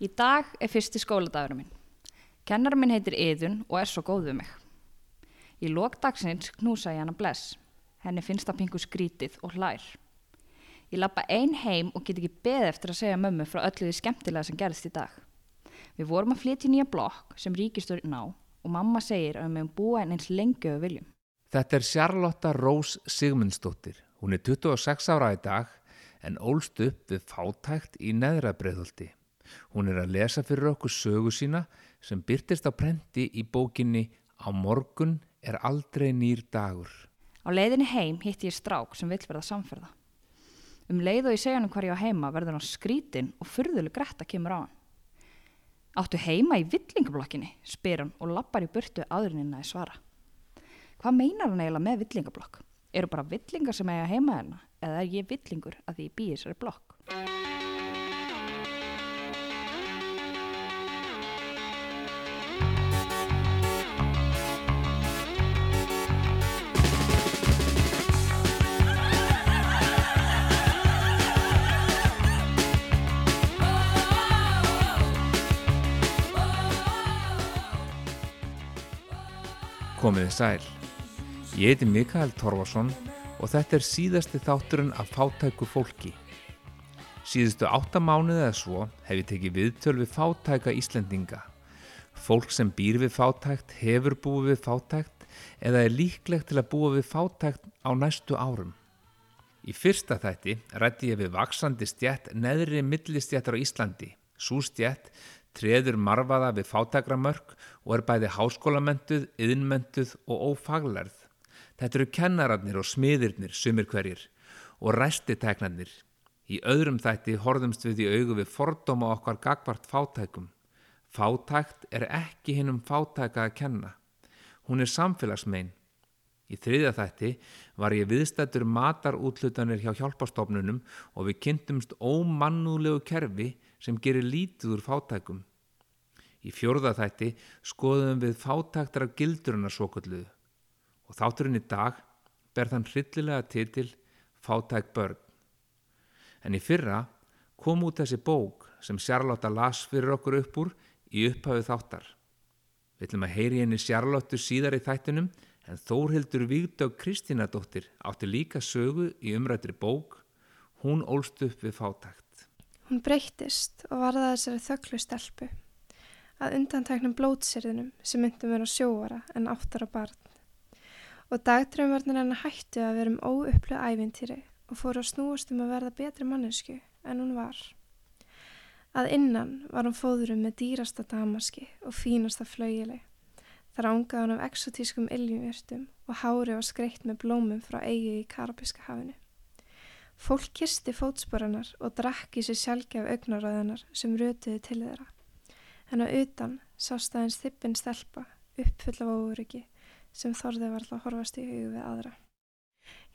Í dag er fyrsti skóladagurum minn. Kennar minn heitir Idun og er svo góð við mig. Í lókdagsins knúsa ég hana bless. Henni finnst það pingu skrítið og hlær. Ég lappa ein heim og get ekki beð eftir að segja mömmu frá öllu því skemmtilega sem gerðist í dag. Við vorum að flytja í nýja blokk sem ríkistur ná og mamma segir að við meðum búa en eins lengi við viljum. Þetta er Charlotta Rós Sigmundsdóttir. Hún er 26 ára í dag en ólst upp við fátækt í neðra breyðholti. Hún er að lesa fyrir okkur sögu sína sem byrtist á prenti í bókinni Á morgun er aldrei nýr dagur. Á leiðinni heim hitti ég strák sem vill verða samferða. Um leið og ég segja hann hvar ég á heima verður hann skrítin og furðuleg gretta kemur á hann. Áttu heima í villingablokkinni, spyr hann og lappar í burtu aðurinnina í svara. Hvað meinar hann eiginlega með villingablokk? Eru bara villingar sem eiga heima hérna eða er ég villingur að því ég býði þessari blokk? Komiði sæl. Ég heiti Mikael Torfarsson og þetta er síðasti þátturinn af fátæku fólki. Síðustu átta mánuðið eða svo hef ég tekið viðtöl við fátæka Íslendinga. Fólk sem býr við fátækt, hefur búið við fátækt eða er líklegt til að búa við fátækt á næstu árum. Í fyrsta þætti rætti ég við vaksandi stjætt neðri millistjættar á Íslandi. Sú stjætt treður marfaða við fátækramörk og er bæði háskólamentuð, yðnmentuð og ófaglærð. Þetta eru kennararnir og smiðirnir, sumir hverjir, og ræstiteknarnir. Í öðrum þætti horðumst við í augu við fordóma okkar gagvart fátækum. Fátækt er ekki hinn um fátæka að kenna. Hún er samfélagsmein. Í þriðja þætti var ég viðstættur matarútlutanir hjá hjálpastofnunum og við kynntumst ómannúlegu kerfi sem gerir lítið úr fátækum. Í fjórða þætti skoðum við fátæktar af gildurinnar svokulluðu og þátturinn í dag ber þann hryllilega titil Fátæk börn. En í fyrra kom út þessi bók sem Charlotte las fyrir okkur upp úr í upphafið þáttar. Við ætlum að heyri henni Charlotte síðar í þættinum en Þórhildur Vígdög Kristínadóttir átti líka sögu í umrættri bók, hún ólst upp við fátækt. Hún breyttist og varða þessari þögglu stelpu að undanteknum blótsirðinum sem myndum vera sjóara en áttara barn. Og dagdraumarnir hennar hættu að vera um óupplu ævintýri og fóru að snúast um að verða betri mannesku en hún var. Að innan var hún fóðurum með dýrasta damaski og fínasta flauili. Þar ángaði hann af exotískum iljumjörtum og hári var skreitt með blómum frá eigi í Karabíska hafinu. Fólk kisti fótsporanar og drakk í sig sjálfgef augnaráðunar sem rötuði til þeirra. En á utan sást aðeins þippin stelpa uppfull af óryggi sem þorði var alltaf horfast í hug við aðra.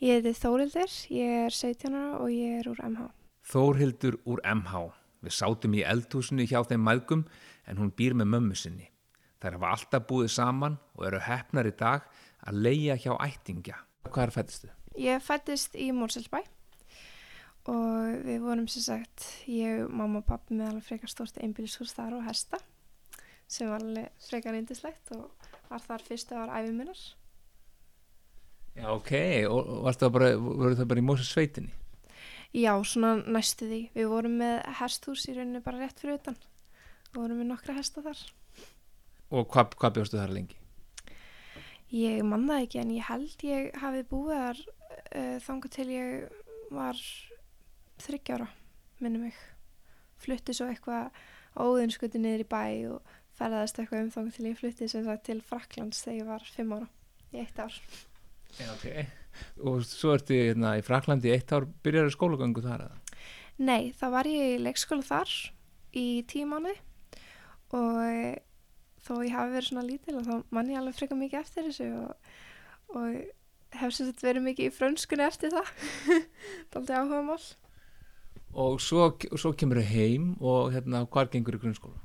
Ég heiti Þórildur, ég er 17 ára og ég er úr MH. Þórhildur úr MH. Við sátum í eldhúsinu hjá þeim maðgum en hún býr með mömmu sinni. Þær hafa alltaf búið saman og eru hefnar í dag að leia hjá ættingja. Hvað er fættistu? Ég fættist í Mórselsbæ og við vorum sem sagt, ég, mamma og pappi með alveg frekar stórst einbílishús þar og hesta sem var alveg frekar indislegt og var þar fyrstu ára æfið minnar. Já, ok. Og varstu það bara, voru það bara í Mórselsveitinni? Já, svona næstu því. Við vorum með hesthús í rauninu bara rétt fyrir utan. Við vorum með nokkra hesta þar. Og hvað, hvað bjóstu þar lengi? Ég mannaði ekki en ég held ég hafi búið þar uh, þanga til ég var þryggjára, minnum mig. Flutti svo eitthvað óðinskuti niður í bæ og ferðast eitthvað um þanga til ég flutti sem sagt til Fraklands þegar ég var fimm ára, í eitt ár. Já, ok. Og svo ertu hérna, í Fraklandi eitt ár, byrjar skólagöngu þar eða? Nei, þá var ég í leikskóla þar í tíu mánuði og þó ég hafi verið svona lítil og þá mann ég alveg freka mikið eftir þessu og, og hef sem sagt verið mikið í frönskunni eftir það það er aldrei áhuga mál Og svo, svo kemur þau heim og hérna, hvað gengur í grunnskóla?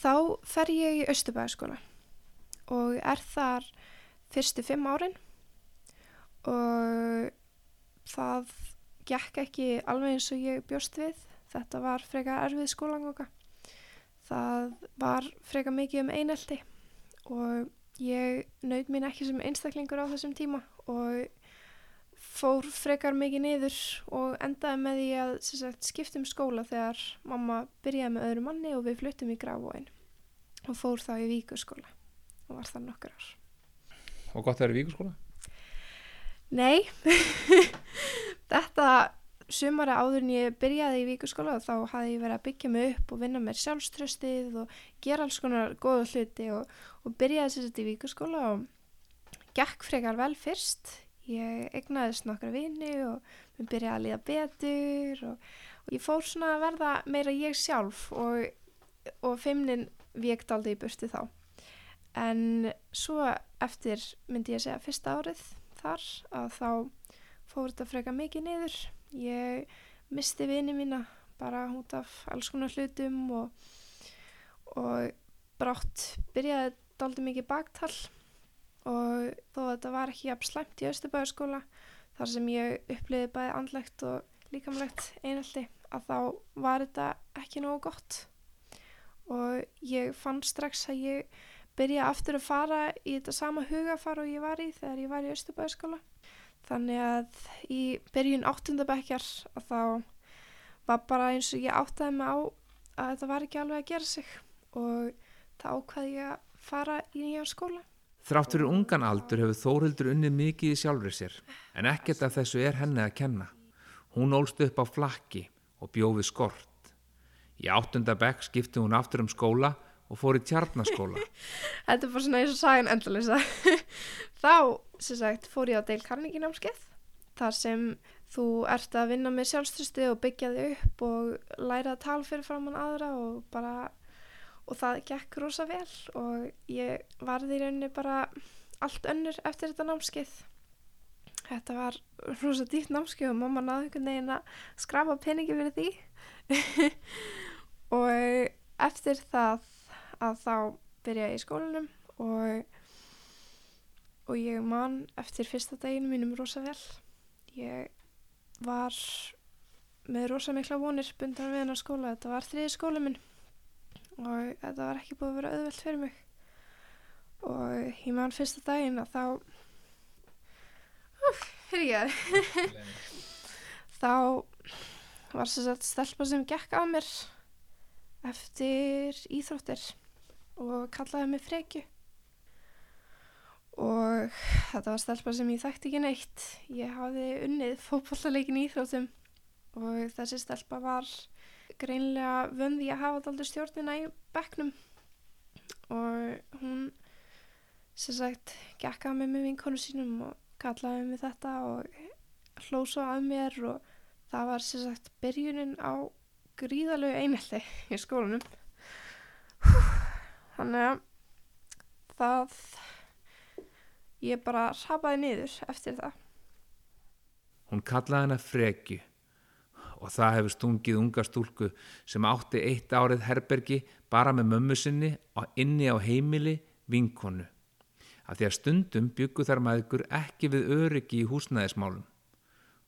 Þá fer ég í Östubæðaskóla og er þar fyrstu fimm árin og það gekk ekki alveg eins og ég bjóst við þetta var frekar erfið skólangóka það var freka mikið um einelti og ég naut mín ekki sem einstaklingur á þessum tíma og fór frekar mikið niður og endaði með því að sagt, skiptum skóla þegar mamma byrjaði með öðru manni og við fluttum í Grafóin og fór þá í Víkurskóla og var það nokkur ár. Og gott að vera í víkurskóla? Nei, þetta sumara áður en ég byrjaði í Víkurskóla þá hafði ég verið að byggja mig upp og vinna mér sjálfströstið og gera alls konar góða hluti og, og byrjaði sér þetta í Víkurskóla og gekk frekar vel fyrst. Ég egnaðist nokkra vini og mér byrjaði að líða betur og, og ég fór svona að verða meira ég sjálf og, og feimnin viekt aldrei í burti þá. En svo eftir myndi ég segja fyrsta árið þar að þá fór þetta freka mikið niður. Ég misti vini mína bara út af alls konar hlutum og, og brátt byrjaði daldi mikið baktal og þó að þetta var ekki slæmt í Östubæðarskóla þar sem ég uppliði bæði andlegt og líkamlegt einaldi að þá var þetta ekki nógu gott. Og ég fann strax að ég byrja aftur að fara í þetta sama hugafar og ég var í þegar ég var í Östubæðarskóla þannig að í byrjun áttundabækjar að þá var bara eins og ég áttaði mig á að þetta var ekki alveg að gera sig. Og þá ákvaði ég að fara í nýja skóla Þrátt fyrir ungan aldur hefur Þórhildur unnið mikið í sjálfur sér, en ekkert af þessu er henni að kenna. Hún ólst upp á flakki og bjóði skort. Í áttunda bekk skipti hún aftur um skóla og fór í tjarnaskóla. Þetta er bara svona eins og sagan endalisa. Þá, sem sagt, fór ég á Deil Carnegie námskeið þar sem þú ert að vinna með sjálfströsti og byggja þig upp og læra að tala fyrir framann aðra og bara og það gekk rosa vel og ég varði í rauninni bara allt önnur eftir þetta námskeið. Þetta var rosa dýtt námskeið og mamma náði einhvern veginn að skrafa peningi fyrir því og eftir það að þá byrja ég í skólanum og, og ég man eftir fyrsta daginu mínum rosa vel. Ég var með rosa mikla vonir bundan við hennar skóla. Þetta var þriði skóla minn og þetta var ekki búið að vera auðvelt fyrir mig. Og ég man fyrsta daginn að þá Úf, fyrir þá var þess að stelpa sem gekk að mér eftir íþróttir og kallaði mig frekju og þetta var stelpa sem ég þekkti ekki neitt. Ég hafði unnið fókballarleikin íþróttum og þessi stelpa var greinlega vöndi að hafa alltaf stjórnina í bekknum. Og hún sem sagt gekkaði mig með vinkonu sínum og kallaði mig þetta og hlósa af mér og það var sem sagt byrjunin á gríðalegu einhelti í skólanum. Þannig að það ég bara rapaði niður eftir það. Hún kallaði hana Freki og það hefur stungið unga stúlku sem átti eitt árið herbergi bara með mömmu sinni og inni á heimili vinkonu. Af því að stundum byggu þar maður ekki við öryggi í húsnæðismálum.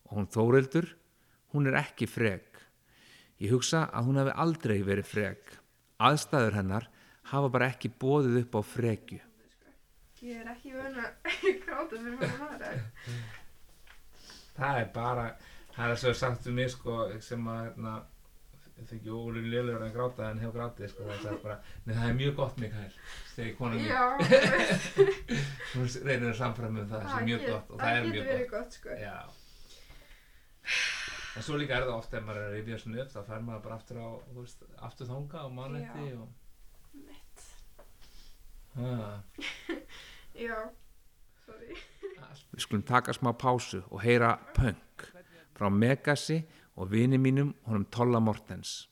Og hún Þórildur, hún er ekki frek. Ég hugsa að hún hefði aldrei verið frek. Aðstæður hennar hafa bara ekki bóðið upp á frekju. Ég er ekki vöna að gráta fyrir maður Það er bara, það er svo sagt um mig sko sem að hérna, það ekki ólega liðlegur að gráta en hefur grátið sko það er bara, nei það er mjög gott Mikael, segir konan mín. Já, Hún reynir að samfæra með það, það er mjög gott og það er mjög getur verið gott. gott sko. Já. En svo líka er það ofta ef maður er að rifja svona upp, þá fær maður bara aftur á, þú veist, aftur þanga og mannetti Já. og... Mitt. Ah. Já, sorry. Við skulum taka smá pásu og heyra punk frá Megasi og vini mínum honum Tolla Mortens.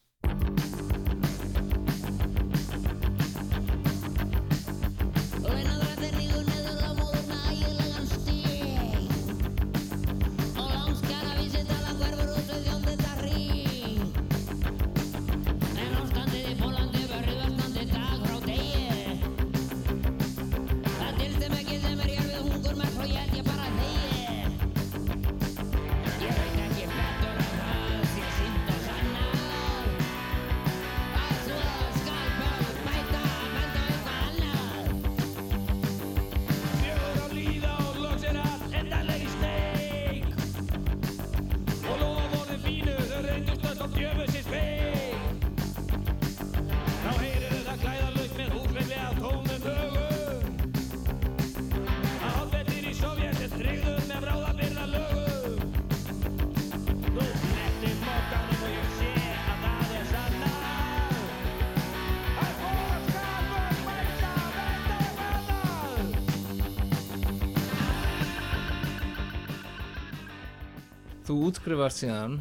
Þú útskrifast síðan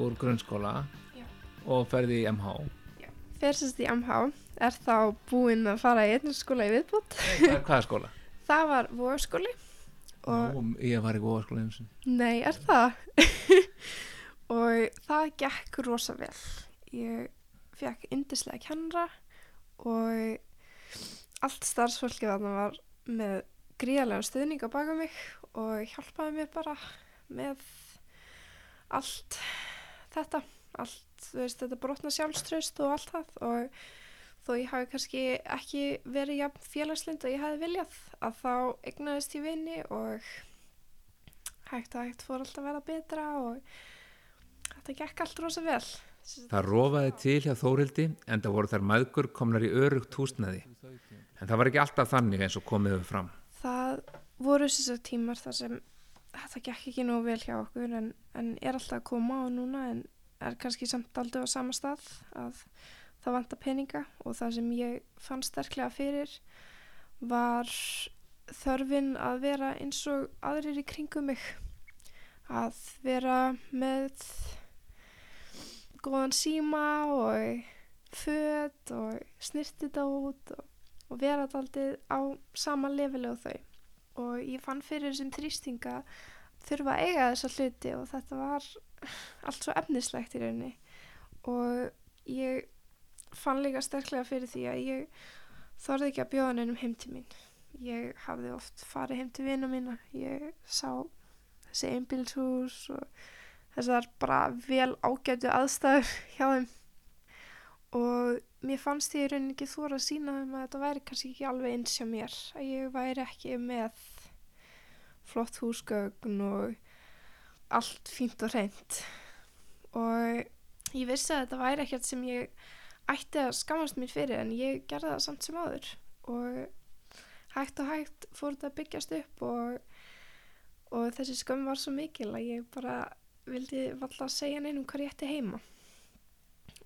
úr grunnskóla Já. og ferði í MH. Fyrir sérst í MH er þá búinn að fara í einnig skóla í viðbútt. Hvað, er skóla? Það var Nú, ég var í góða eins og nei, er það? og það gekk rosa vel. Ég fekk yndislega kennara og allt starfsfólkið þarna var með gríðarlega stuðning á baka mig og hjálpaði mér bara með allt þetta, allt, veist, þetta brotna sjálfströst og allt það og þó ég hafi kannski ekki verið jafn félagslind og ég hafi viljað að þá egnaðist ég vinni og hægt og hægt fór alltaf að vera betra og þetta gekk allt rosa vel. Það rofaði til hjá Þórildi en það voru þær maðgur komnar í örugt húsnaði. En það var ekki alltaf þannig eins og komið við fram. Það voru þessar tímar þar sem þetta gekk ekki nógu vel hjá okkur en, en er alltaf að koma á núna en er kannski samt aldrei á sama stað að það vantar peninga og það sem ég fann sterklega fyrir var þörfin að vera eins og aðrir í kringum mig. Að vera með góðan síma og föt og snirtidót og, og vera daldið á sama leveli og þau og ég fann fyrir þessum þrýstinga þurfa að eiga þessa hluti og þetta var allt svo efnislegt í rauninni. Og ég fann líka sterklega fyrir því að ég þorði ekki að bjóða neinum heim til mín. Ég hafði oft farið heim til vina mína. Ég sá þessi einbílshús og þessar bara vel ágætu aðstæður hjá þeim. Og mér fannst ég í rauninni ekki þóra að sína þeim að þetta væri kannski ekki alveg eins hjá mér að ég væri ekki með flott húsgögn og allt fínt og reynd og ég vissi að þetta væri ekkert sem ég ætti að skammast mér fyrir en ég gerði það samt sem áður. Og hægt og hægt fór þetta að byggjast upp og, og þessi skömm var svo mikil að ég bara vildi valla að segja neinum hvað ég ætti heima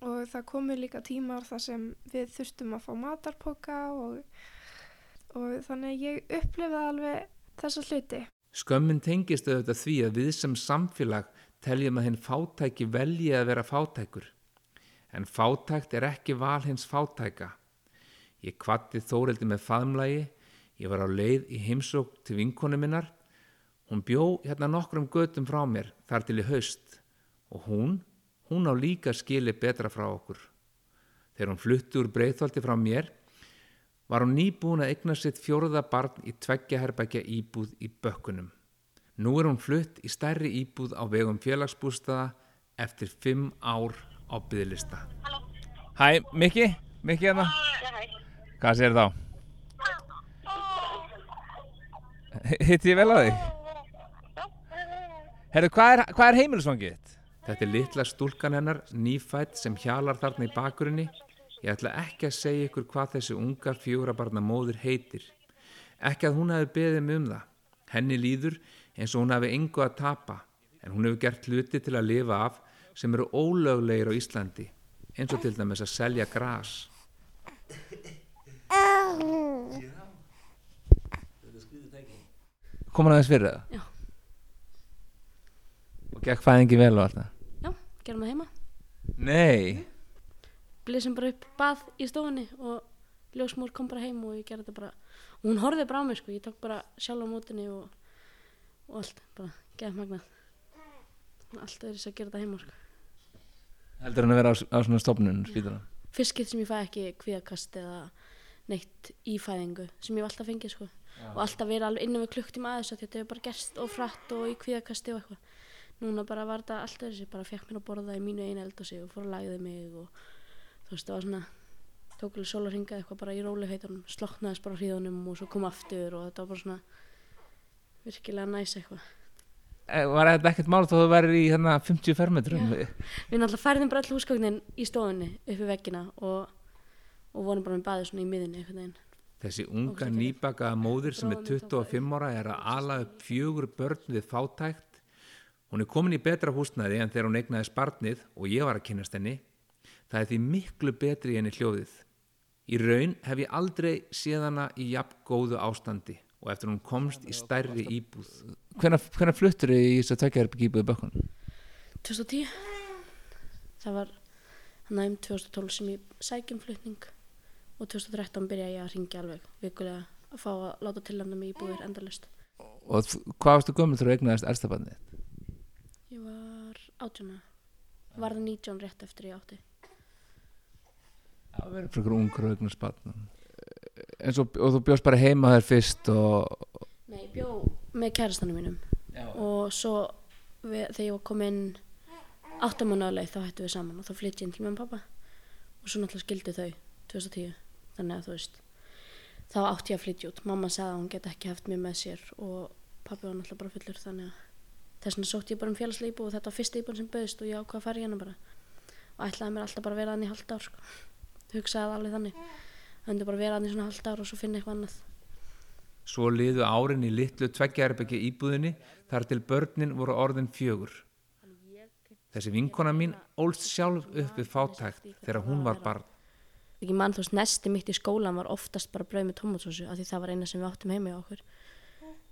og það komu líka tímar þar sem við þurftum að fá matarpoka og, og þannig ég upplifaði alveg þessa hluti. Skömmin tengist auðvitað því að við sem samfélag teljum að hinn fátæki velji að vera fátækur. En fátækt er ekki val hins fátæka. Ég kvatti Þórildi með faðmlagi, ég var á leið í heimsók til vinkonu minnar. Hún bjó hérna nokkrum götum frá mér þar til í haust og hún, hún á líka skili betra frá okkur. Þegar hún flutti úr breyþolti frá mér, var hún nýbúin að egna sitt fjóruða barn í tveggjaherbækja íbúð í bökkunum. Nú er hún flutt í stærri íbúð á vegum félagsbústaða eftir fimm ár á byggðlista. Hæ, Mikki? Mikki hérna? Já, hæ. Hvað sér þá? Hitti ég vel að því? Herru, hvað er, er heimilisvangið þitt? Þetta er litla stúlkan hennar, nýfætt, sem hjalar þarna í bakgrunni. Ég ætla ekki að segja ykkur hvað þessi unga fjórabarna móður heitir. Ekki að hún hafi beðið mig um það. Henni líður eins og hún hafi engu að tapa, en hún hefur gert hluti til að lifa af sem eru ólöglegir á Íslandi, eins og til dæmis að selja gras. Komur aðeins fyrir það? Já. Og gekk fæðingi vel og allt það? Gerum það heima. Nei, Blísum bara upp bað í stofunni og ljósmór kom bara heim og ég gerði þetta bara. Og hún horfði bara á mig sko, ég tók bara sjálf á mótinni og, og allt, bara geða magnað. Allt er þess að gera þetta heima sko. heldur hann að vera á, á svona stofnun spítalan? Fyrst skipt sem ég fæ ekki kvíðakast eða neitt í fæðingu sem ég hef alltaf fengið sko. Og alltaf verið alveg innan við klukktíma aðeins að þetta hefur bara gerst og frætt og í kvíðakasti og eitthvað. Núna bara var þetta allt öðru sér, bara fekk mér að borða í mínu einu eldhúsi og fór að lagði mig og þú veist, það var svona tók alveg sól að ringa eitthvað bara í rólegheitunum sloknaðist bara á hríðunum og svo kom aftur og þetta var bara svona virkilega næs eitthvað Eh, Var þetta ekkert mál þó þú væri í hérna 50 fermetrum? við náttúrulega færðum bara all húsgögnin í stofunni upp í veggina og, og vorum bara með baði svona í miðinni einhvern veginn Þessi unga nýbakaða móðir sem er Bróðir minn tók 25 ára er að ala upp fjögur börn við fátækt. Hún er komin í betra húsnæði en þegar hún eignaði sparnið og ég var að kynast henni. Það er því miklu betri en í hljóðið. Í raun hef ég aldrei séð hana í jafn góðu ástandi og eftir hún komst í stærri íbúð. hvenær fluttur í þess að tvekja herbyggi íbúið bökkun 2010 það var hann um 2012 sem ég sækjum flutning og 2013 byrjaði ég að ringja alveg vikulega að fá að láta tilnæmna mig íbúðir endalist og hvað varstu gömul þegar þú eignaðist elstabarnið ég var átjóna varð 19 rétt eftir ég átti. Það verður fyrir ungur og eignast barn. En svo, og þú bjóst bara heima þér fyrst og nei, ég bjó með kærastanum mínum. Já. og svo við, þegar ég var komin áttamánaðuleið þá hættum við saman og þá flytti ég inn til mér og pappa og svo náttúrulega skildu þau 2010 þannig að þú veist þá átti ég að flytja út. Mamma sagði að hún get ekki haft mér með sér og pappi var náttúrulega bara fullur þannig að þess vegna sótti ég bara um félagslega íbúð og þetta var fyrsta íbúð sem bauðist og ég ákvað að fara í hana bara. Og ætlaði mér alltaf bara að vera hann í halvt ár sko. hugsaði alveg þannig. Myndi bara vera hann í svona halvt ár og svo finna eitthvað annað. Svo liðu árin í litlu tvekja herbyggi íbúðinni þar til börnin voru orðin fjögur. Þessi vinkona mín ólst sjálf upp við fátækt þegar hún var barn. Ekki mann þú veist nesti mitt í skólan var oftast bara brauð með tómatsósu af því það var eina sem við áttum heima í okkur.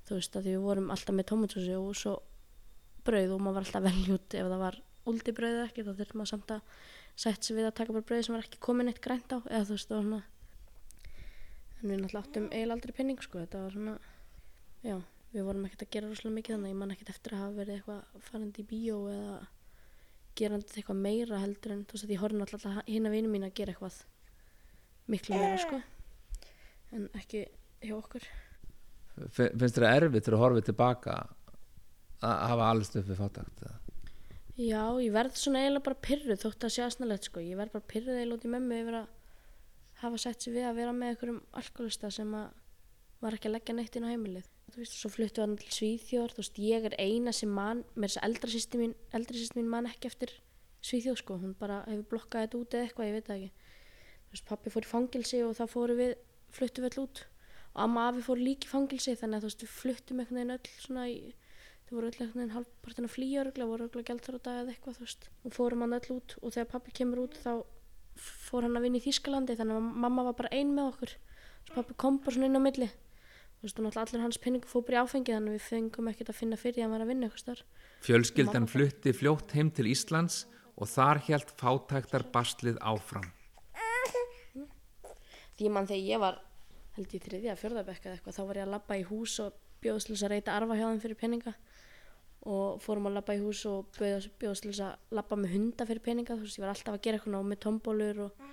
Þú veist að við vorum alltaf með tómatsósu og svo brauð og maður var alltaf vel út ef það var úldi brauð eða ekki þá þurfti maður samt að sætt sig við að taka bara brauð sem var ekki komin eitt grænt á. Eða þú veist það var svona en við náttúrulega áttum eiginlega aldrei penning sko. Þetta var svona já við vorum ekkert að gera rosalega mikið þannig. Að ég man ekkert eftir að hafa verið eitthvað farandi í bíó eða gerandi eitthvað meira heldur en þú veist að ég horfði náttúrulega hinn að vinnu mín að gera eitthvað miklu meira sko. En ekki hjá okkur. Fi- finnst þér erfitt þegar þú horfið tilbaka að hafa allist upp við fátækt eða? já, ég verð svona eiginlega bara pyrruð þótt að sé aðsnalegt sko. Ég verð bara pyrruð eiginlega út í mömmu yfir að hafa sett sér við að vera með einhverjum alkoholista sem að var ekki að leggja neitt inn á heimilið. Þú veist, svo fluttu hann til Svíþjóðar. Þú veist, ég er eina sem mann með þess að eldra sýsti mín, eldri sýsti mín mann ekki eftir Svíþjóð sko, hún bara hefur blokkað þetta út eða eitthvað, ég veit það ekki. Þú veist, fór og fóru við við út. Og amma og afi fóru líka í fangilsi þannig að þú veist, við fluttum einhvern veginn öll svona í þau voru öll einhvern veginn halvpartin að flýja örgla voru örgla gæltur á dag eða eitthvað þú veist. Og fórum hann öll út og þegar pappi kemur út þá fór hann að vinna í Þýskalandi þannig að mamma var bara ein með okkur. Svo pappi kom bara svona inn á milli. Þú veist og náttúrulega allir hans penningu fór bara í áfengi þannig að við fengum ekkert að finna fyrir því að hann var að vinna eitthvað starf fjölskyldan flutti fljótt heim til Íslands og þar hjælt fátæktar baslið áfram. Því mann þegar ég var held ég þriðja fjörðabekka eða eitthvað þá var ég að labba í hús og þess að reyta arfa hjá þeim fyrir peninga og fórum að labba í hús og bjóðst til þess að labba með hunda fyrir peninga þú veist ég var alltaf að gera eitthvað með tombólur og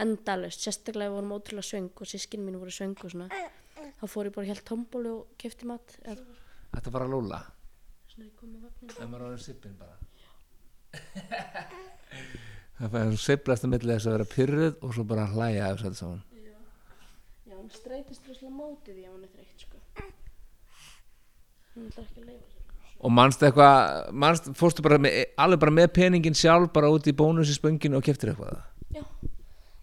endalust, sérstaklega við vorum ótrúlega svöng og sískin mín voru svöng og svona þá fór ég bara helt tombólu og kefti mat eða Þetta var að lúla svona ég kom með vagnin Það var orðin sippin bara. Það var sipplast að milli þess að vera pyrruð og svo bara hlæja af þessu saman. Já. Hún streytist rosalega mótið því að hún er þreytt sko. Hún að Og manst eitthvað, manst, fórstu bara með, alveg bara með peningin sjálf bara út í bónus í spönginu og keftir eitthvað Já,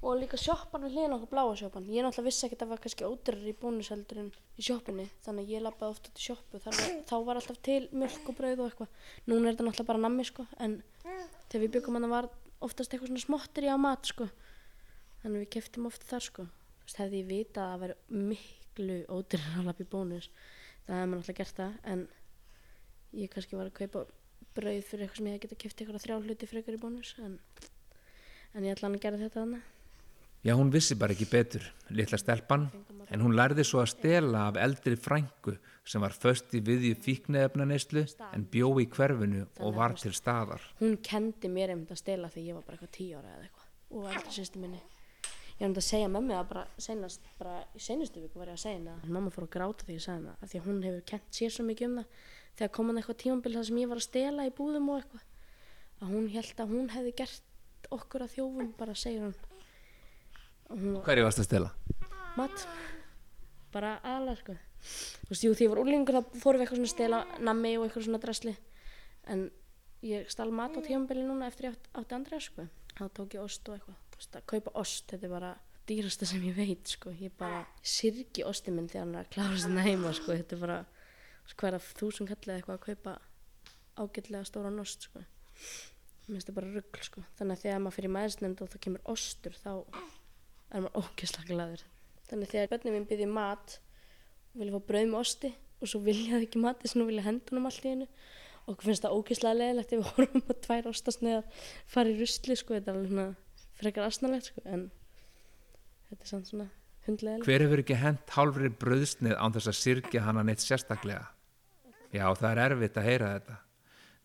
og líka sjoppan við hliðin okkur bláa sjoppan. Ég náttúrulega vissi ekki að það var kannski ódýrar í bónus heldur en í sjoppunni. Þannig að ég lappaði oft út í sjoppu. Var, þá var alltaf til mjölk og brauð og eitthvað. Núna er þetta náttúrulega bara nammi sko. En þegar við byggum hann var oftast eitthvað svona smottir í að mat sko. Þannig að við keftum oft þar sko. Veist, hefði ég að að kannski var að kaupa brauð fyrir eitthvað sem ég hefði getað keft eitthvað þrjá hluti frekar í bónus. En, en ég ætla hann að gera þetta þannig. Já, hún vissi bara ekki betur, litla stelpan, en hún lærði svo að stela af eldri frængu sem var föst í viðju fíknefnaneyslu en bjó í hverfinu og var til staðar. hún kendi mér einmitt að stela þegar ég var bara eitthvað tíu ára eða eitthvað og eldri sýsti minni ég var einmitt að segja mömmu að bara senast bara í senustu viku var ég að segja henni það mamma fór að gráta þegar ég sagði henni af því að hún hefur kent sér svo mikið um það þegar kom hann eitthvað tímabil þar sem ég var að stela í búðum og eitthvað að hún held að hún hefði gert okkur að þjófum bara segir var Hverju varst að stela? mat. Bara aðalega sko. Þú veist, jú, því ég var úlingur þá fórum við eitthvað svona stela nammi og eitthvað svona drasli. En ég stal mat á tímabili núna eftir ég átt, átti Andrea sko. Þá tók ég ost og eitthvað. Þú veist, að kaupa ost, þetta er bara dýrasta sem ég veit sko, ég bara syrgi osti minn þegar hann er að klára hverja þúsund kallið eitthvað að kaupa ágætlega stóran ost sko. Mér finnst þetta bara rugl sko. Þannig að þegar maður fyrir maðursnefnd og það kemur ostur þá er maður ógeðslega glaður. Þannig að þegar börnum minn byrði mat og vilja fá brauð með osti og svo vilja þau ekki matið sem vilja hendunum allt í einu. Og okkur finnst það ógeðslega leðilegt ef við horfum að tvær ostasneðar fara í rusli sko, þetta er alveg frekar asnalegt sko, en þetta er samt svona hundleðilegt Hver hefur ekki hent hálfri bröðsnið án þess að syrkja hana neitt sérstaklega? Já, það er erfitt að heyra þetta.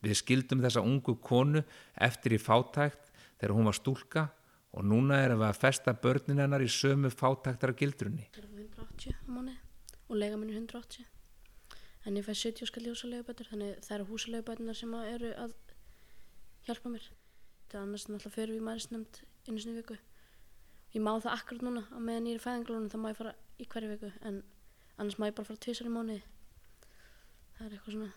Við skildum þessa ungu konu eftir í fátækt þegar hún var stúlka og núna erum við að festa börnin hennar í sömu fátæktara gildrunni. Það er 180 á mánu og lega minn er 180 en ég fæ 70 skall húsaleigubætur þannig það eru húsaleigubætunar sem að eru að hjálpa mér það er annars náttúrulega fyrir við maðursnefnd einu sinni í viku ég má það akkurat núna á meðan ég er í fæðinglónum þá má ég fara í hverju viku en annars má ég bara fara tvisar í mánuði það er eitthvað svona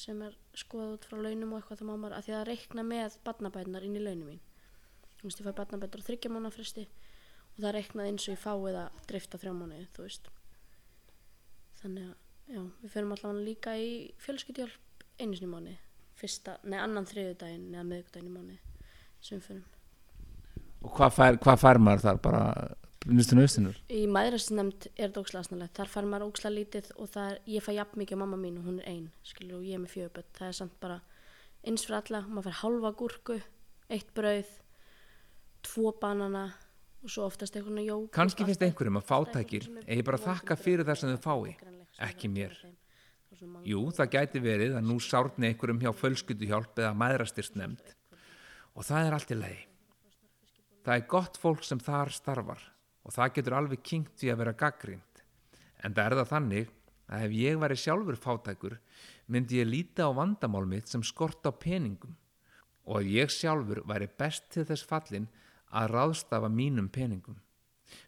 sem er skoðað út frá launum og eitthvað það má maður að því að reikna með barnabætunar inn í launum mín. Þú veist ég fæ barnabætur á þryggja mánu fresti og það reiknað eins og ég fái það drift á þrjá mánuði, þú veist. Þannig að, já, við fyrir allavega líka í fjölskyldjálp einu sinni í mánuði. Fyrsta, nei, annan þriðjudaginn eða miðvikudaginn í mánuði sem við fyrir Og hvað fær, hvað fær maður þar bara nýstu nöðstinur? í maðurasnefnd er þetta ókslega asnalegt þar fær maður ókslega lítið og er, ég fæ jafn mikið á mamma mín og hún er ein skilur og ég er með fjöguböld, það er samt bara eins fyrir alla, maður fær hálfa gúrku eitt brauð tvo banana og svo oftast eitthvað jók Kannski finnst einhverjum að fátækir eigi bara þakka fyrir það sem þau fái, ekki mér. Jú, það gæti verið að nú sárni einhverjum hjá fölskyttuhjálp eða maðrastyrst og það er allt í lagi. Það er gott fólk sem þar starfar og það getur alveg kynkt því að vera gaggrind. En það er það þannig að ef ég væri sjálfur fátækur myndi ég líta á vandamál mitt sem skort á peningum og að ég sjálfur væri best til þess fallin að ráðstafa mínum peningum.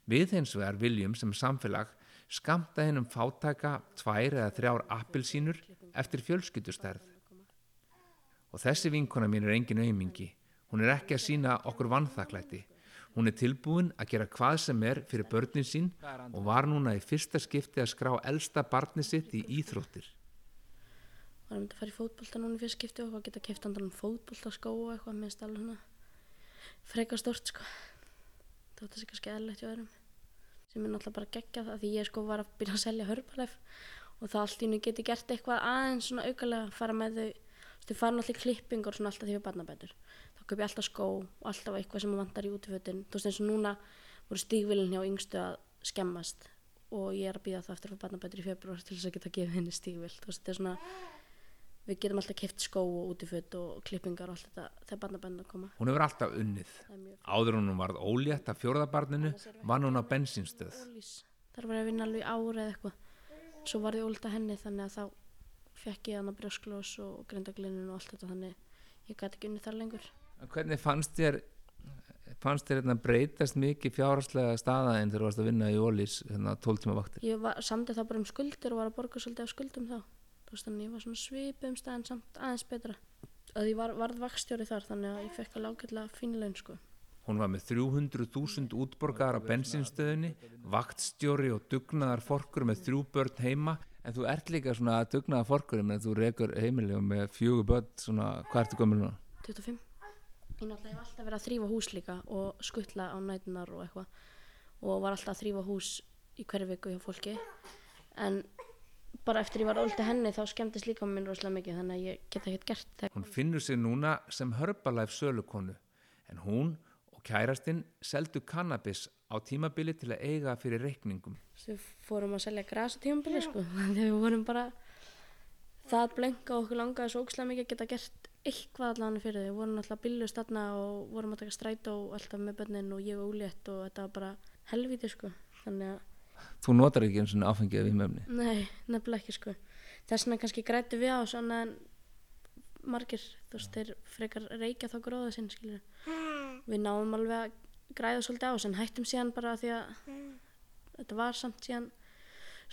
Við hins vegar viljum sem samfélag skamta hennum fátæka tvær eða þrjár appilsínur eftir fjölskyldustærð. Og þessi vinkona mín er engin auðmingi. Hún er ekki að sína okkur vannþaklæti. Hún er tilbúin að gera hvað sem er fyrir börnin sín og var núna í fyrsta skipti að skrá elsta barni sitt í íþróttir. var að mynda að fara í fótbolta núna í fyrst skipti og geta keft andan fótboltaskó og eitthvað minnst alveg svona frekar stort sko. Það sé kannski eðlilegt hjá öðrum. Sem er náttúrulega bara geggjað það því ég sko var að byrja að selja hörpalæf og það allt í nú geti gert eitthvað aðeins svona aukalega að fara með þau þú veist, þau fara náttúrulega í klippingur svona alltaf því við barnabætur þá kaup ég alltaf skó og alltaf eitthvað sem vantar í útifötin þú veist eins og núna voru stígvilin hjá yngstu að skemmast og ég er að býða það eftir að fá barnabætur í februar til þess að geta gefið henni stígvill þú veist, þetta er svona við getum alltaf keft skó og útiföt og klippingar og allt þetta þegar barnabændar koma. Hún hefur alltaf unnið. Áður hún varð ólétt af fjórðabarninu vann hún á bensinstöð. þar var ég að vinna alveg eða eitthvað. Svo var ég ólita henni þannig að þá fekk ég hann að brjósklós og grindaglinin og allt þetta þannig ég gæti ekki unni þar lengur. En Hvernig fannst þér fannst þér hérna breytast mikið fjárhagslega staðaðin þegar þú varst að vinna í Ólís hérna 12 tíma vaktir? ég var, samdi þá bara um skuldir og var að borga svolítið af skuldum þá. Þú veist þannig ég var svona svipið um staðin samt aðeins betra. Að ég var, varð vakstjóri þar þannig að ég fekk alveg ágætlega fínlein sko. Hún var með 300.000 útborgar á bensinstöðinni, vaktstjóri og dugnaðar forkur með þrjú börn heima. En þú ert líka svona dugnaðar forkur en þú rekur heimili og með fjögur börn svona hvað ertu gömul núna? 25 ég náttúrulega hef alltaf verið að þrýfa hús líka og skuttla á nætunar og eitthvað. Og var alltaf að þrýfa hús í hverju viku hjá fólki. En bara eftir ég var óldi henni þá skemmtist líka minn rosalega mikið þannig að ég get ekkert gert þegar Hún finnur sig núna sem Herbalife sölukonu en hún og kærastinn seldu kannabis á tímabili til að eiga fyrir reikningum. við fórum að selja græs á tímabili sko. Þegar við vorum bara það blenka og okkur langaði svo ókslega mikið að geta gert eitthvað allan fyrir þau, vorum alltaf billust þarna og vorum að taka strætó alltaf með bönnin og ég og úlétt og þetta var bara helviti sko. Þannig að Þú notar ekki eins og áfengið við möfni. Nei, nefnilega ekki sko. Þess vegna kannski græti við á svona margir, þú veist, þeir frekar reykja þá gróða sinn, skilur Við náum alveg að græða svolítið á en hættum síðan bara því að þetta var samt síðan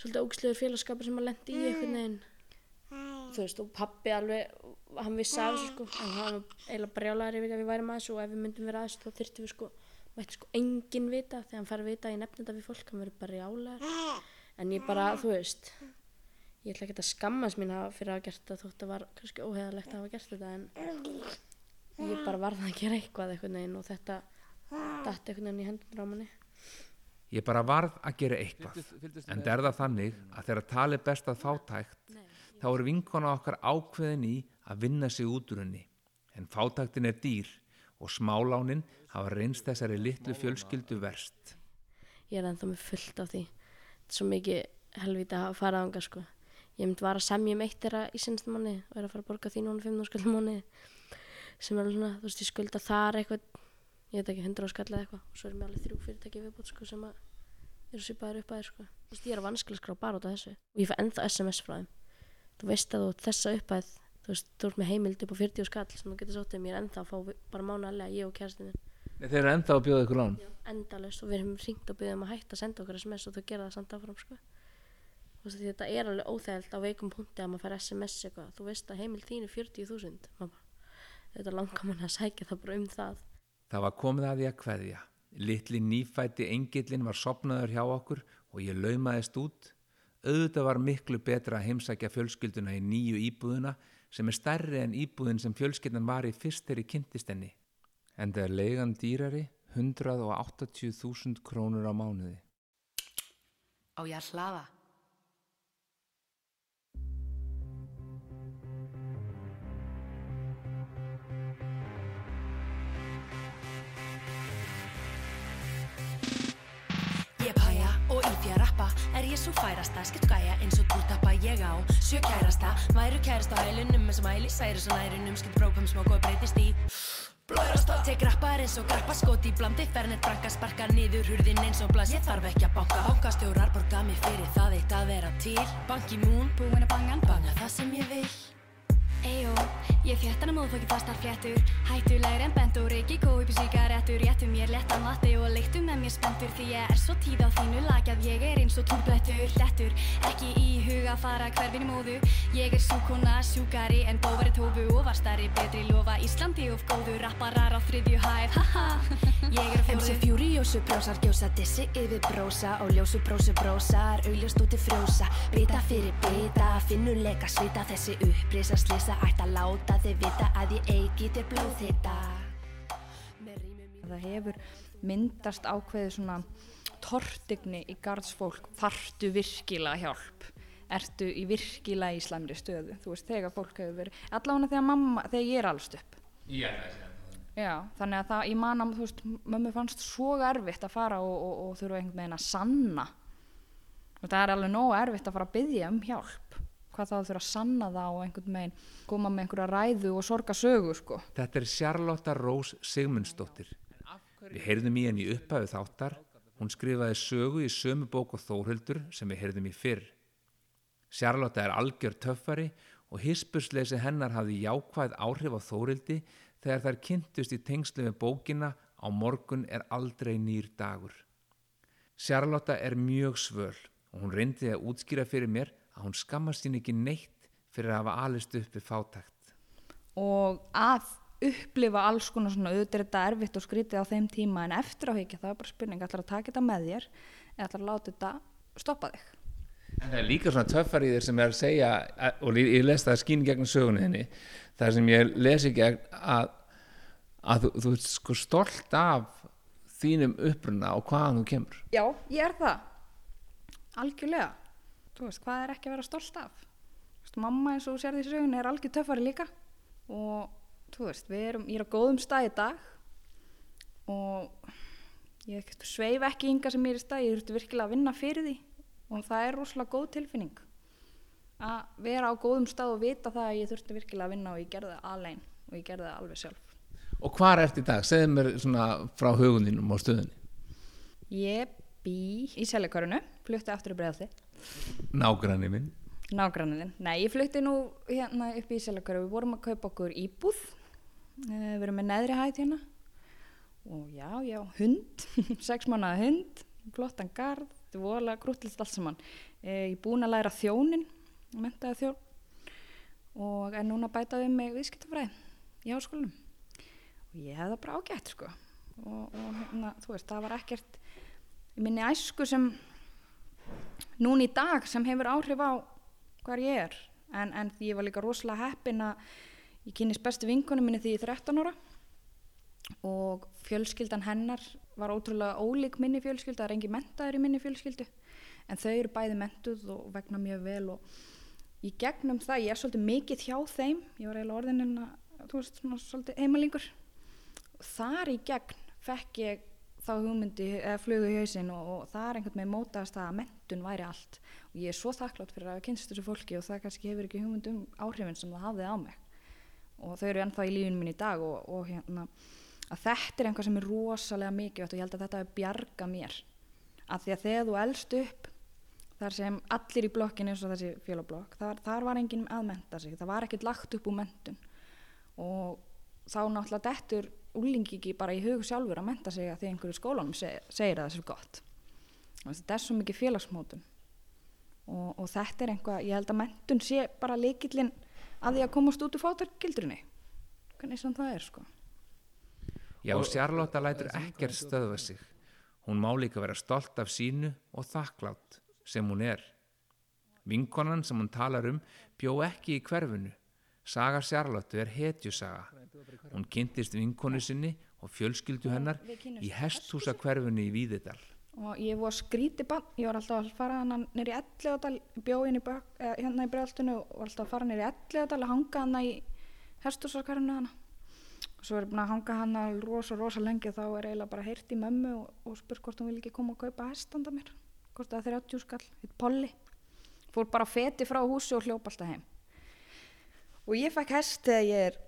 svolítið ógislegur félagskapur sem að lendi í einhvern veginn. Þú veist, og pappi alveg, hann vissi af þessu sko. En hann var eiginlega brjálæður yfir að við værum að þessu og ef við myndum vera að þessu þá þyrftum við sko mætti sko enginn vita þegar hann fær að vita að ég nefni þetta við fólk, hann verður bara brjálæður en ég bara, þú veist ég ætla ekki að skammast mín fyrir að hafa gert þetta þótt að var kannski óheðalegt að hafa gert þetta en ég bara varð að gera eitthvað einhvern veginn og þetta datt einhvern veginn í hendunar á manni. Ég bara varð að gera eitthvað. En er það þannig að þegar tali best að fátækt, þá er vinkona okkar ákveðin í að vinna sig út úr henni. En fátæktin er dýr og smálánin hafa reynst þessari litlu fjölskyldu verst. Ég er ennþá með fullt af því. Þetta er svo mikið helvita að fara ánga sko. Ég myndi var að semja um eitt þeirra í sinnstum mánu og er að fara að borga því núna 500 skall mánu sem er alveg svona, þú veist, ég skulda þar eitthvað, ég veit ekki, 100 skall eða eitthvað og svo er mér alveg þrjú fyrirtæki viðbútt sko sem að eru svipaður upp að þér sko. Þú veist, ég er að vanskilega skrá bara út af þessu og ég fæ ennþá SMS frá þeim. Þú veist að þú þessa uppæð, þú veist, þú ert með heimild upp á 40 skall sem þú getur sóttið mér ennþá að fá bara mánalega ég og Nei, Þeir eru enda að bjóða ykkur lán. endalust og við erum ringt og byggðum að hætta að senda okkur SMS og þau gera það samt áfram sko. Þú þetta er alveg óþægilt á veikum punkti að maður fær SMS eitthvað þú veist að heimil þín er 40.000 mamma. þetta langar mann að sækja það bara um það Það var komið að því að kveðja. Litli nýfætti engillin var sopnaður hjá okkur og ég laumaðist út. Auðvitað var miklu betra að heimsækja fjölskylduna í nýju íbúðuna sem er stærri en íbúðin sem fjölskyldan var í fyrst þegar í kynntistenni. En það er leigan dýrari 180.000 krónur á mánuði. Á ég að hlaða? Ég svo færasta, skipt gæja eins og túrtappa ég á. Sjö kærasta, væru kærasta á hælunum eins og mæli særi svo nærunum Skipt brókum smók og breytist í. Blöðrasta Tek rappar eins og grappa skot í blandi Fernet brakka sparka niður hurðin eins og blas. Ég þarf ekki að banka Bankastjórar borga mig fyrir það eitt að vera til. Banki mún, búin að bangan Banga það sem ég vil Eyjó, ég fréttan að móðfóki fastar fléttur Hættulegri en bent og reiki kópi síkarettur Réttu mér léttan vatti og leiktu með mér spendur Því ég er svo tíð á þínu lag að ég er eins og túblettur Lettur, ekki í huga fara hverfin í móðu. Ég er súkona, sjúkari en bóvari tófu Og var starri betri lofa Íslandi of góðu. Rapparar á þriðju hæð, haha Ég er á MC fjóðu Furiosu brósar gjósa dissi yfir brósa. Og ljósu brósu brósar augljóst út til frjósa bita fyrir bita finnuleika svita þessi upprisa slisa ætti að láta þið vita að ég eigi þér blóð þetta það hefur myndast ákveðið svona tortigni í gardsfólk þarftu virkilega hjálp? Ertu í virkilega í slæmri stöðu? Þú veist þegar fólk hefur verið allavega þegar mamma, þegar ég er allst upp. Já, það. Er já, þannig að það, ég man að þú veist, mömmu fannst svo erfitt að fara og, og, og þurfa einhvern veginn að sanna. Og það er alveg nógu erfitt að fara að byggja um hjálp hvað þá þurfa að sanna það og einhvern veginn koma með einhverja ræðu og sorga sögu sko Þetta er Charlotta Rós Sigmundsdóttir. Við heyrðum í henni upphæðu þáttar. Hún skrifaði sögu í sömu bók og Þórhildur sem við heyrðum í fyrr. Charlotta er algjör töffari og hispusleysi hennar hafði jákvæð áhrif á Þórhildi þegar þær kynntust í tengslu með bókina á morgun er aldrei nýr dagur. Charlotta er mjög svöl og hún reyndi að útskýra fyrir mér að hún skammast sín ekki neitt fyrir að hafa alist upp við fátækt. og að upplifa alls konar svona auðvitað er þetta erfitt og skrítið á þeim tíma en eftir á higgja það er bara spurning ætlar að taka þetta með þér eða ætlar að láta þetta stoppa þig En það er líka svona töffar í þér sem er að segja, og ég, ég les það skín gegn sögunni þinni, það sem ég les í gegn að, að þú, þú ert sko stolt af þínum uppruna og hvaðan þú kemur. já, ég er það algjörlega veist, hvað er ekki að vera stolt af? Veist, mamma eins og þú sérði í sögunni er algjör töffari líka. Og þú veist, við erum, ég er á góðum stað í dag og ég sveif ekki ynga sem ég er í stað, ég þurfti virkilega að vinna fyrir því. Og það er rosalega góð tilfinning að vera á góðum stað og vita það að ég þurfti virkilega að vinna og ég gerði það alveg og ég gerði það alveg sjálf. Og hvað ert í dag? Segðu mér svona frá hugundinum á stöðunni. ég bý í seljakörunu flutti aftur í bregðaldi Nágranni minn. nágrannin, nei ég flutti nú hérna upp í seljakörunu, við vorum að kaupa okkur íbúð. Eh, við erum með neðri hæð hérna. Og já, já, hund. Sex mánuða hund, flottan garð. Þetta er voðalega grúttilegt allt saman. Eh, ég er búin að læra þjónin mentaði þjón. Og er núna að bæta við mig viðskiptafræði í háskólanum. Og ég hef það bara ágætt sko. Og, og hérna, þú veist, það var ekkert minni æsku sem núna í dag sem hefur áhrif á hvar ég er. En, en ég var líka rosalega heppin að ég kynist bestu vinkunum minni því ég er 13 ára. Og fjölskyldan hennar var ótrúlega ólík minni fjölskyldu, það er engi mentaður í minni fjölskyldu. En þau eru bæði mentuð og vegna mjög vel og í gegnum það, ég er svolítið mikið hjá þeim, ég var eiginlega orðin en að, þú veist, svona svolítið heimalingur þar í gegn fekk ég þá hugmyndi flugu í hausinn og, og það er einhvern veginn mótaðast að mentun væri allt. Og ég er svo þakklátt fyrir að kynst þessu fólki og það kannski hefur ekki hugmynd um áhrifin sem það hafði á mig. Og þau eru ennþá í lífinu mín í dag og, og hérna þetta er einhvað sem er rosalega mikið og ég held að þetta er bjarga mér. Að því að þegar þú elst upp þar sem allir í blokkinu eins og þessi fjölablokk, þar, þar var enginn að menta sig, það var ekkert lagt upp úr mentun og þá náttúrulega dettur úlingi ekki bara í hug sjálfur að menta sig að því einhverju skólanum segir, segir að það er svo gott þetta er svo mikið félagsmótun og, og þetta er einhvað, ég held að mentun sé bara leikillin að því að komast út úr fátarkildrunni hvernig sem það er sko Já, Charlotte lætur ekkert stöðva sig. Hún má líka vera stolt af sínu og þakklátt sem hún er. Vinkonan sem hún talar um bjó ekki í hverfinu. Saga Charlotte er hetjusaga. Hún kynntist vinkonu sinni og fjölskyldu hennar í hesthúsa hverfinu í Víðidal. og ég var skríti bann, ég var alltaf að fara hann nýri ellegadal, bjóin í bök, eh, hérna í bregðaltinu og var alltaf að fara nýri ellegadal að hanga hann í hestúsarkarinu hana og svo er ég búin að hanga hann rosa rosa lengi og þá er eiginlega bara heyrt í mömmu og, og spurt hvort hún vil ekki koma og kaupa hestanda mér. Hvort það er 30 skall, eitt polli. Fór bara feti frá húsi og hljópa alltaf heim. Og ég fekk hest þegar ég er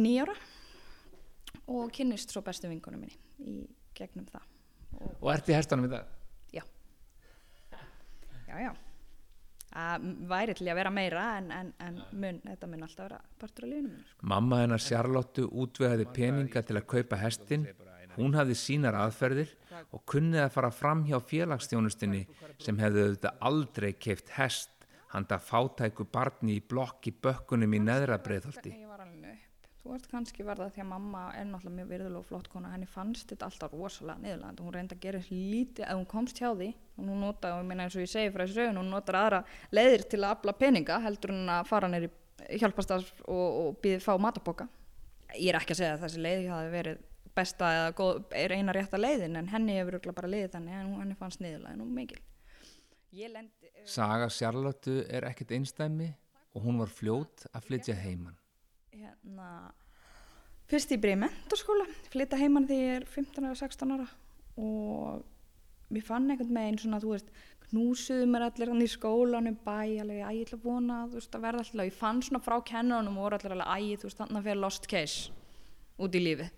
nýjára og kynnist svo bestu vinkonum minni í gegnum það Og ert í hestanum í dag? já já já það væri til að vera meira en, en, en mun, þetta mun alltaf vera partur af lífinu mínu sko. Mamma hennar Charlotte útvegaði peninga til að kaupa hestin. Hún hafði sínar aðferðir og kunnið að fara fram hjá félagsstjónustinni sem hefði auðvitað aldrei keift hest handa fátæku barni í blokk í bökkunum í neðra breiðholti. Ég var alveg upp. Þú ert kannski verða því að mamma er náttúrulega mjög virðulega og flott kona, henni fannst þetta alltaf rosalega niðurlega, hún reyndi að gera lítið að hún komst hjá því og hún nota, og ég meina eins og ég segi frá þessu raun, hún notar aðra leiðir til að afla peninga heldur hún að fara neyri hjálpastað og, og býði fá mataboka. Ég er ekki að segja að þessi leið hafi verið besta eða góð, er eina rétta leiðin en henni hefur bara leiðið þannig en henni fannst niðurlega Saga Charlotte er ekkert einstæmi og hún var fljót að flytja heiman. Hérna fyrst ég byrja í mentorskóla flytta heimann þegar ég er 15 eða 16 ára og mér fann einhvern veginn svona, þú veist knúsuðu mér allir hann í skólanum bæ, alveg, æ, ég ætla að vona þú veist, að verða alltaf, ég fann svona frá kennunum og voru allir alveg, æ, þú veist, þannig að fyrir lost case út í lífi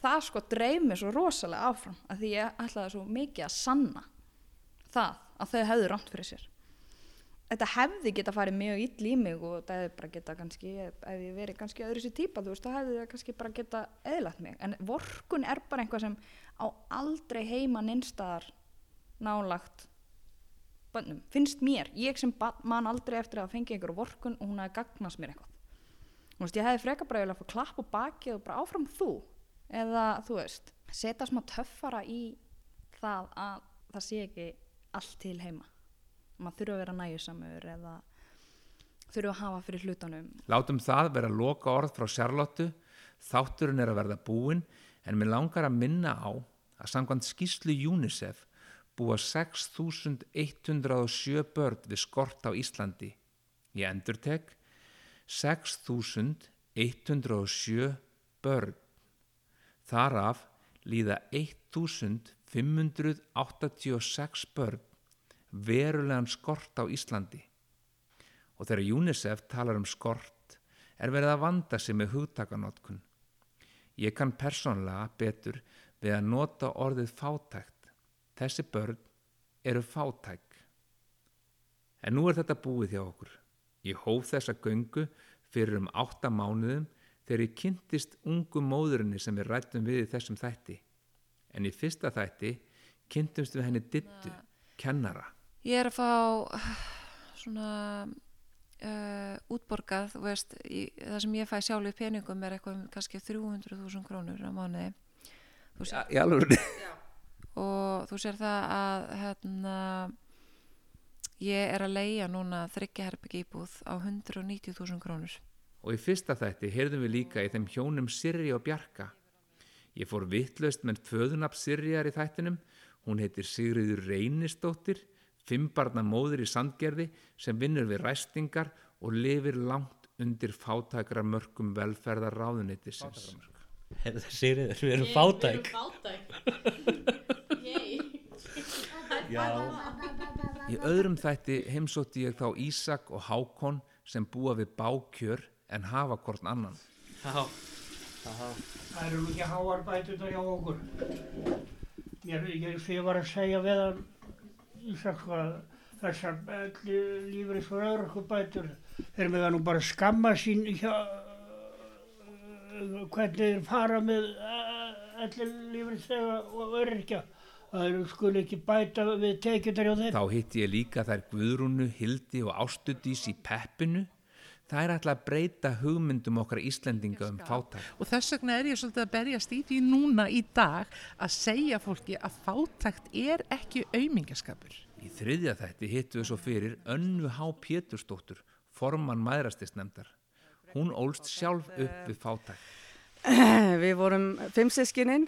það sko dreif mér svo rosalega áfram að því ég ætlaði svo mikið að sanna það að þau hefðu rámt fyrir sér þetta hefði geta farið mjög ill í mig og það hefði bara geta kannski ef ég verið kannski öðru sér típa þú veist, það hefði það kannski bara geta eðlætt mig. En vorkun er bara einhvað sem á aldrei heima neinstaðar nálagt bönnum, finnst mér, ég sem man aldrei eftir að fengi einhverju vorkun og hún hefði gagnast mér eitthvað. Þú veist, ég hefði freka bara að fá klapp og bakið og bara áfram þú. Eða þú veist, setja smá töffara í það að það sé ekki allt til heima maður þurfa að vera næjusamur eða þurfa að hafa fyrir hlutanum Látum það vera loka orð frá Charlotte, þátturinn er að verða búinn en mér langar að minna á að samkvæmt skýslu UNICEF búa 6.107 börn við skort á Íslandi. Ég endurtek 6.107 börn. Þar af líða 1.586 börn verulegan skort á Íslandi. Og þegar UNICEF talar um skort er verið að vanda sig með hugtakanótkun. Ég kann persónlega betur við að nota orðið fátækt. Þessi börn eru fátæk. En nú er þetta búið hjá okkur. Ég hóf þessa göngu fyrir um átta mánuðum þegar ég kynntist ungu móðurinni sem við rættum við í þessum þætti. En í fyrsta þætti kynntumst við henni dittu, kennara. Ég er að fá svona uh, útborgað, þú veist, í, það sem ég fæ sjálf í peningum er eitthvað um kannski 300.000 krónur á mánuði. Þú sér, Í alveg. og þú sér það að hérna, ég er að leia núna þryggjaherbygg íbúð á 190.000 krónur. Og í fyrsta þætti heyrðum við líka í þeim hjónum Sirri og Bjarka. Ég fór vittlaust með föðunap Sirjar í þættinum. Hún heitir Sigriður Reynistóttir, fimmbarna móður í Sandgerði sem vinnur við ræstingar og lifir langt undir fátækra mörgum velferðar ráðuneytisins. Heyrðu, Sigriður, við erum fátæk. Já, Í öðrum þætti heimsótti ég þá Ísak og Hákon sem búa við bákjör en hafa hvort annan. já. Það eru ekki háar bætunar hjá okkur. Ég, ég, ég var að segja við hann, Ísak, sko, að þessar lífris og örkubætur, þeir með það nú bara skamma sín hjá, uh, hvernig þeir fara með allir lífrisega og örkja. Það eru skul ekki bæta við tekjundar hjá þeim. Þá hitti ég líka þær Guðrúnu, Hildi og Ástudís í peppinu. Það er alltaf að breyta hugmyndum okkar Íslendinga um fátæk. og þess vegna er ég svolítið að berjast í því núna í dag að segja fólki að fátækt er ekki aumingaskapur. Í þriðja þætti hittu við svo fyrir Önnu Há Pétursdóttur, formann maðrastisnefndar. Hún ólst sjálf upp við fátæk. Við vorum fimm sískininn,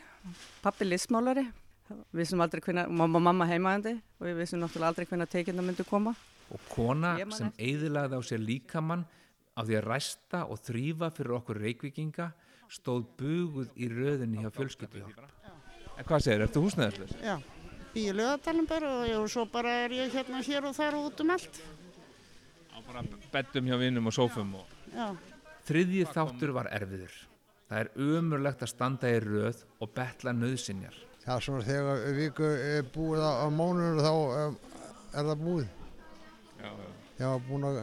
pappi listmálari, við vissum aldrei hvernig, mamma mamma heimaðandi og við vissum náttúrulega aldrei hvernig tekjurna myndu koma. Og kona sem eyðilagði á sér líkamann á því að ræsta og þrýfa fyrir okkur reykvikinga stóð buguð í röðinni hjá fjölskylduhjálp. En hvað segir, ertu húsnæðislega? Já, býði lögadalinn bara og, svo bara er ég hérna hér og þar og út um allt. Á bara beddum hjá vinnum og sófum og... Já, Þriðji þáttur var erfiður. Það er umurlegt að standa í röð og betla nöðsinjar. Það er svona þegar viku er búið á, á mánuður þá um, er það búið. Já, já. Ég var búin að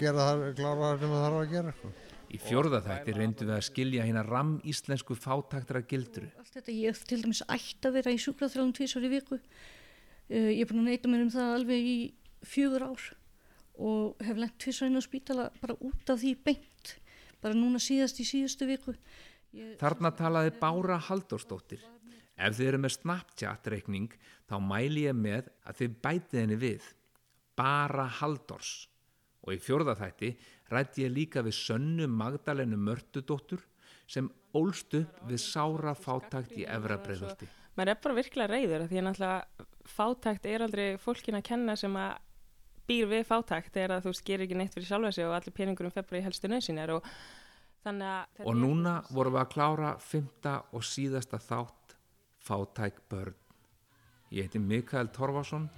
gera það, klára það sem það þarf að gera. Sko. Í fjórða þætti reyndum við að skilja hérna ram íslensku fátæktra gildru. allt þetta, ég til dæmis ætti að vera í sjúkraþjálfum tvísvar í viku uh, ég er búin að neyta mér um það alveg í fjögur ár og hef lent tvísvar inn á spítala bara út af því beint bara núna síðast í síðustu viku ég, Þarna talaði Bára Halldórsdóttir. Ef þið eru með Snapchat reikning þá mæli ég með að þið bætið henni við. Bara Halldórs. Og í fjórða þætti rætti ég líka við Sönnu Magdalenu Mörtudóttur sem ólst upp við sára fátækt í Efra Breiðholti. maður er bara virkilega reyður því að náttúrulega fátækt er aldrei fólkin að kenna sem að býr við fátækt þegar að þú gerir ekki neitt fyrir sjálfa sig og allir peningur um februar í helstu nöðsinjar og Og núna vorum við að klára fymta og síðasta þátt Fátæk börn. Ég heiti Mikael Torfason.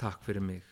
Takk fyrir mig.